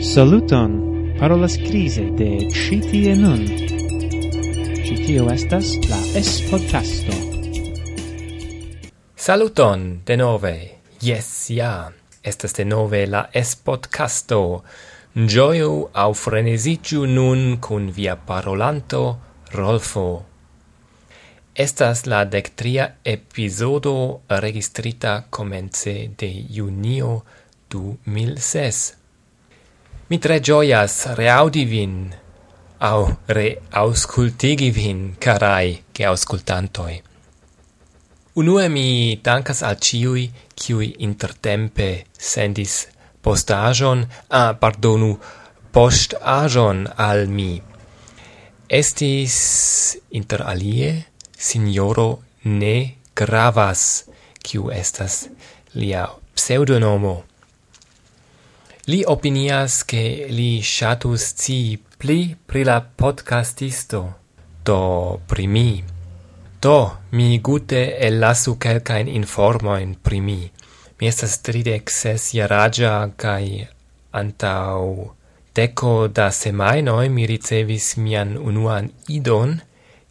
Saluton! Parolas crise de Citie Nun. Citio estas la es podcasto. Saluton, de nove. Yes, ja. Estas de nove la S-podcasto. Gioiu au frenesigiu nun cun via parolanto Rolfo. Estas la dectria episodo registrita comence de junio 2006 Mi tre gioias reaudi vin, au reauscultigi vin, carai, che auscultantoi. Unue mi dankas al ciui, ciui intertempe sendis postajon, a, ah, pardonu, postajon al mi. Estis inter alie signoro ne gravas, ciu estas lia pseudonomo. Li opinias che li shatus ci pli pri la podcastisto, do pri mi. Do, mi gute ellasu quelcaen informoin pri mi. Mi estas tridec ses jaragia, kai antau deco da semainoi mi ricevis mian unuan idon,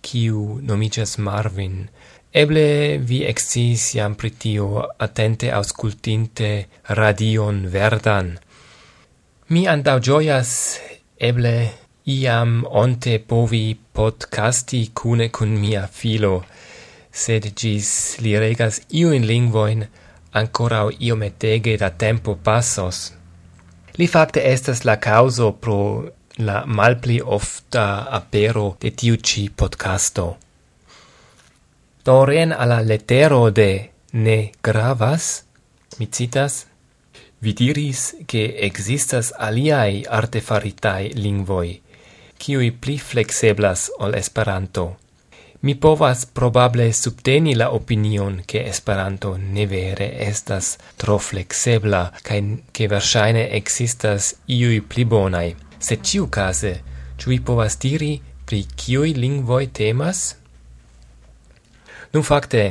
kiu nomicias Marvin. Eble vi exis jam pritio attente auscultinte radion verdan. Mi andau gioias eble iam onte povi podcasti cune cun mia filo, sed gis li regas iuin lingvoin ancora io metege da tempo passos. Li facte estas la causo pro la malpli ofta apero de tiu ci podcasto. Do alla letero de ne gravas, mi citas, Vi diris che existas aliai artefaritai lingvoi, kiui pli flexeblas ol Esperanto. Mi povas probable subteni la opinion che Esperanto ne vere estas tro flexebla kaj che verŝajne existas iui pli bonaj. Se ciu case, ĉu vi povas diri pri kiui lingvoj temas? Nun fakte,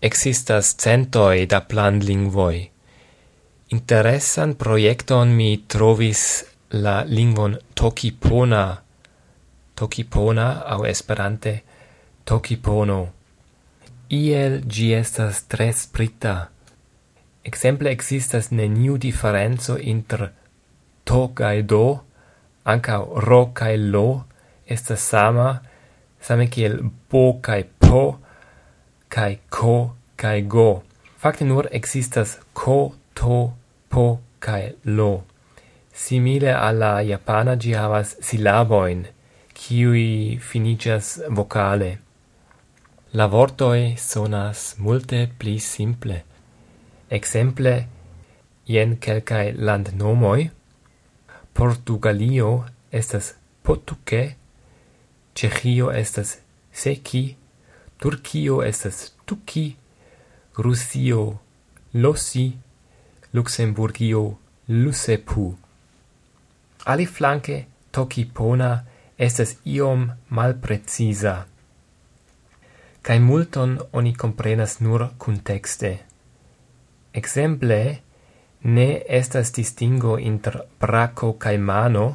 existas centoi da planlingvoi, interessan proiecton mi trovis la lingvon Tokipona. Tokipona au Esperante Tokipono. Iel gi estas tre sprita. Exemple existas neniu differenzo inter to kai do, anca ro kai lo, estas sama, same kiel bo kai po, kai ko kai go. Fakte nur existas ko to, po, kai lo. Simile alla japana gi havas silaboin, kiui finicias vocale. La vortoi sonas multe pli simple. Exemple, jen kelkai land nomoi. Portugalio estas potuke, Cechio estas seki, Turkio estas tuki, Rusio losi, Luxemburgio Lusepu. Aliflanke Tokipona estes iom malpreciza. Kai multon oni comprenas nur contexte. Exemple, ne estas distingo inter braco kai mano,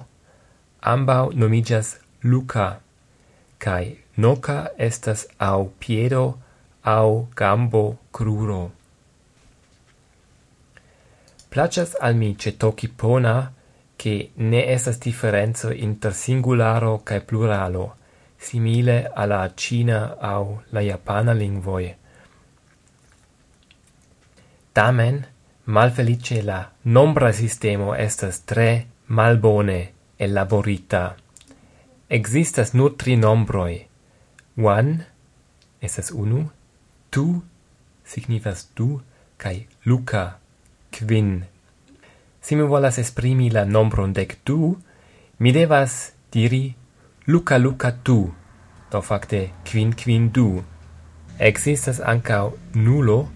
ambau nomigas Luca, kai noca estas au piedo au gambo cruro. Placas al mi ce toki pona che ne esas differenzo inter singularo cae pluralo, simile alla Cina au la Japana lingvoe. Tamen, malfelice la nombra sistemo estas tre malbone elaborita. Existas nur tri nombroi. One estas unu, tu signifas du, cae Luca Quin. Si mi volas esprimi la nombron dec du, mi devas diri Luca Luca tu, do facte Quin Quin du. Existas ancao nulo,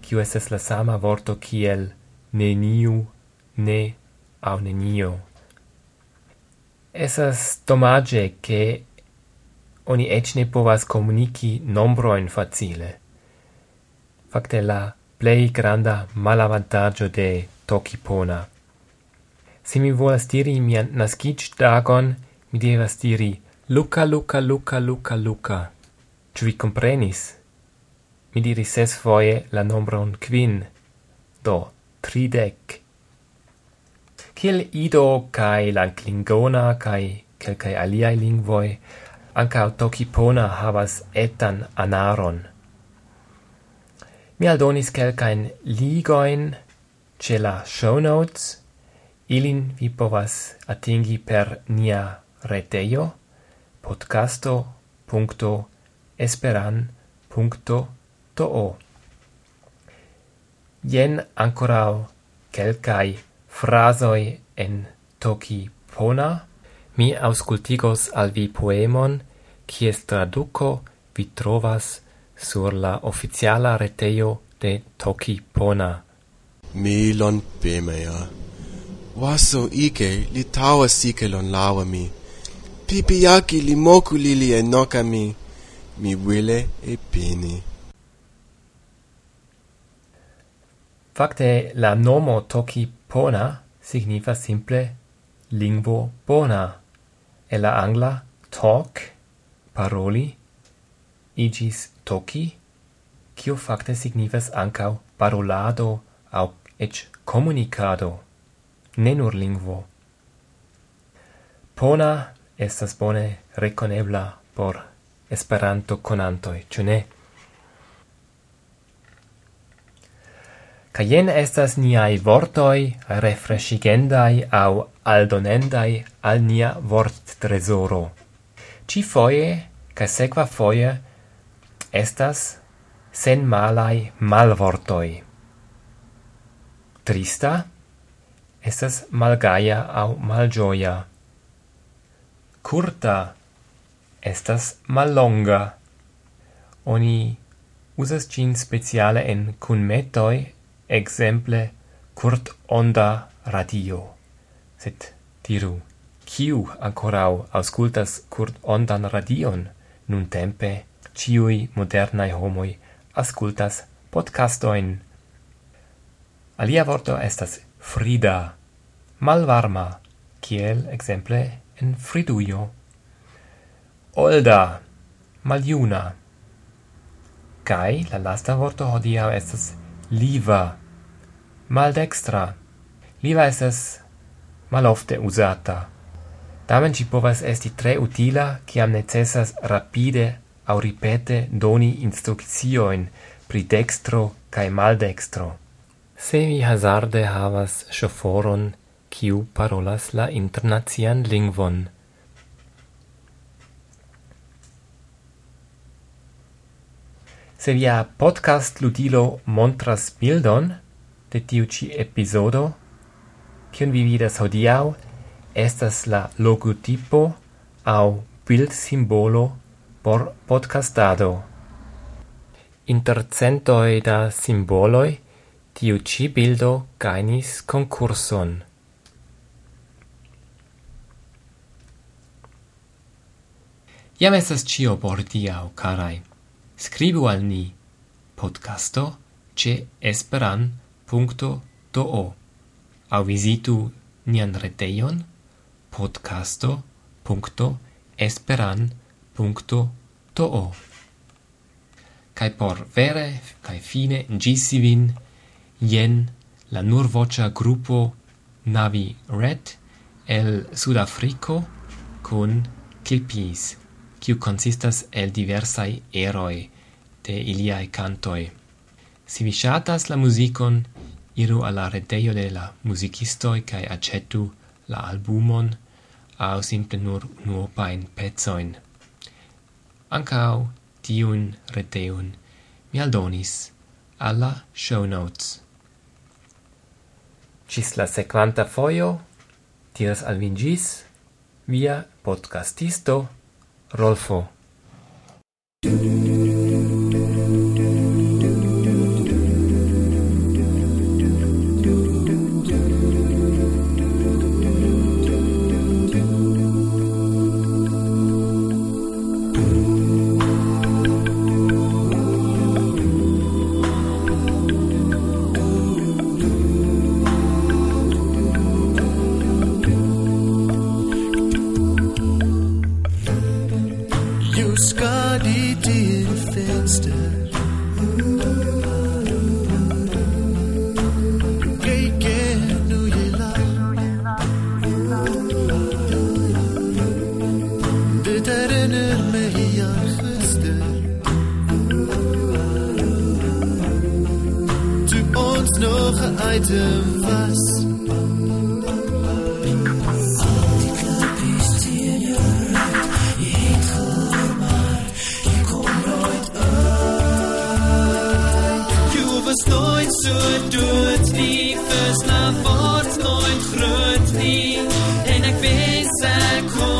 quio estes la sama vorto kiel neniu, ne au nenio. Esas domage che oni ec ne povas comunici nombroin facile. Facte la plei granda malavantaggio de Tokipona. Se mi volas diri mian nascic dagon, mi devas diri Luca, Luca, Luca, Luca, Luca. Ciu vi comprenis? Mi diri ses foie la nombron quin, do tridec. Ciel Ido cae la Klingona cae kelkai aliae lingvoi, anca Tokipona havas etan anaron. Mi aldonis kelkain ligoin ce la show notes, ilin vi povas atingi per nia retejo podcasto.esperan.to Jen ancorau kelkai frasoi en toki pona. Mi auscultigos al vi poemon, kies traduco vi trovas sur la oficiala reteio de Toki Pona. Milon pemea. Waso ike li tawa sikelon lawa mi. Pipiaki li moku lili e noka mi. Mi wile e pini. Fakte la nomo Toki Pona signifa simple lingvo bona. E la angla talk, paroli, igis toki, kio fakte signifas ancau parolado au ec comunicado, ne nur lingvo. Pona estas bone rekonebla por Esperanto conantoi, ĉu ne? Kaj jen estas niai vortoj refreshigendaj au aldonendai al nia vorttrezoro. Ci foje, ca sekva foje, estas sen malai malvortoi. Trista estas malgaia au malgioia. Curta estas mallonga. Oni usas cin speciale en cunmetoi, exemple curt onda radio. Sed diru, kiu ancorau auscultas curt ondan radion nun tempe ciui modernai homoi ascultas podcastoin. Alia vorto estas frida, malvarma, kiel exemple en fridujo. Olda, maljuna. Kai la lasta vorto hodia estas liva, maldextra. Liva estas malofte usata. Tamen ci povas esti tre utila kiam necessas rapide au ripete doni instruccioin pri dextro cae maldextro. Se vi hazarde havas shoforon, kiu parolas la internacian lingvon. Se via podcast ludilo montras bildon de tiu ci episodo, kiun vi vidas hodiau, estas la logotipo au bild simbolo por podcastado. Inter centoj da simboloi, tiu ĉi bildo gainis konkurson. Jam estas cio por diau, carai. Skribu al ni podcasto ce esperan.do au vizitu nian retejon podcasto.esperan.do www.to Kai por vere kai fine gisivin jen la nur vocia gruppo Navi Red el Sudafrico con Kilpis, kiu consistas el diversai eroi de iliae cantoi. Si vi shatas la musicon, iru alla reteio de la musicistoi cae acetu la albumon, au simple nur nuopain pezzoin. Ancao tiun reteun mi aldonis alla show notes. Cis la sequanta foio, tiras alvingis via podcastisto Rolfo. Item was. Was nooit so dood nie na word nooit groot En ek wens ek kon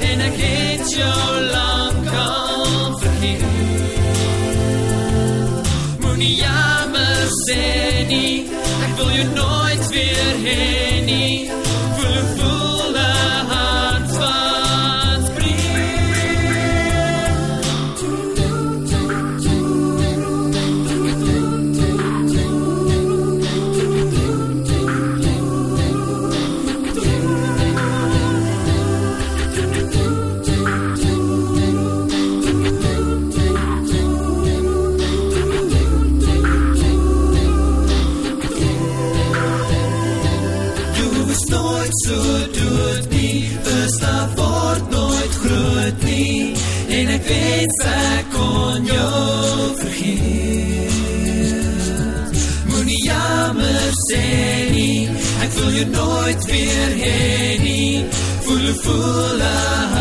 en ik heet jou lang kan vergeten. Moet niet jammer zijn, ik wil je nooit weer heen. full of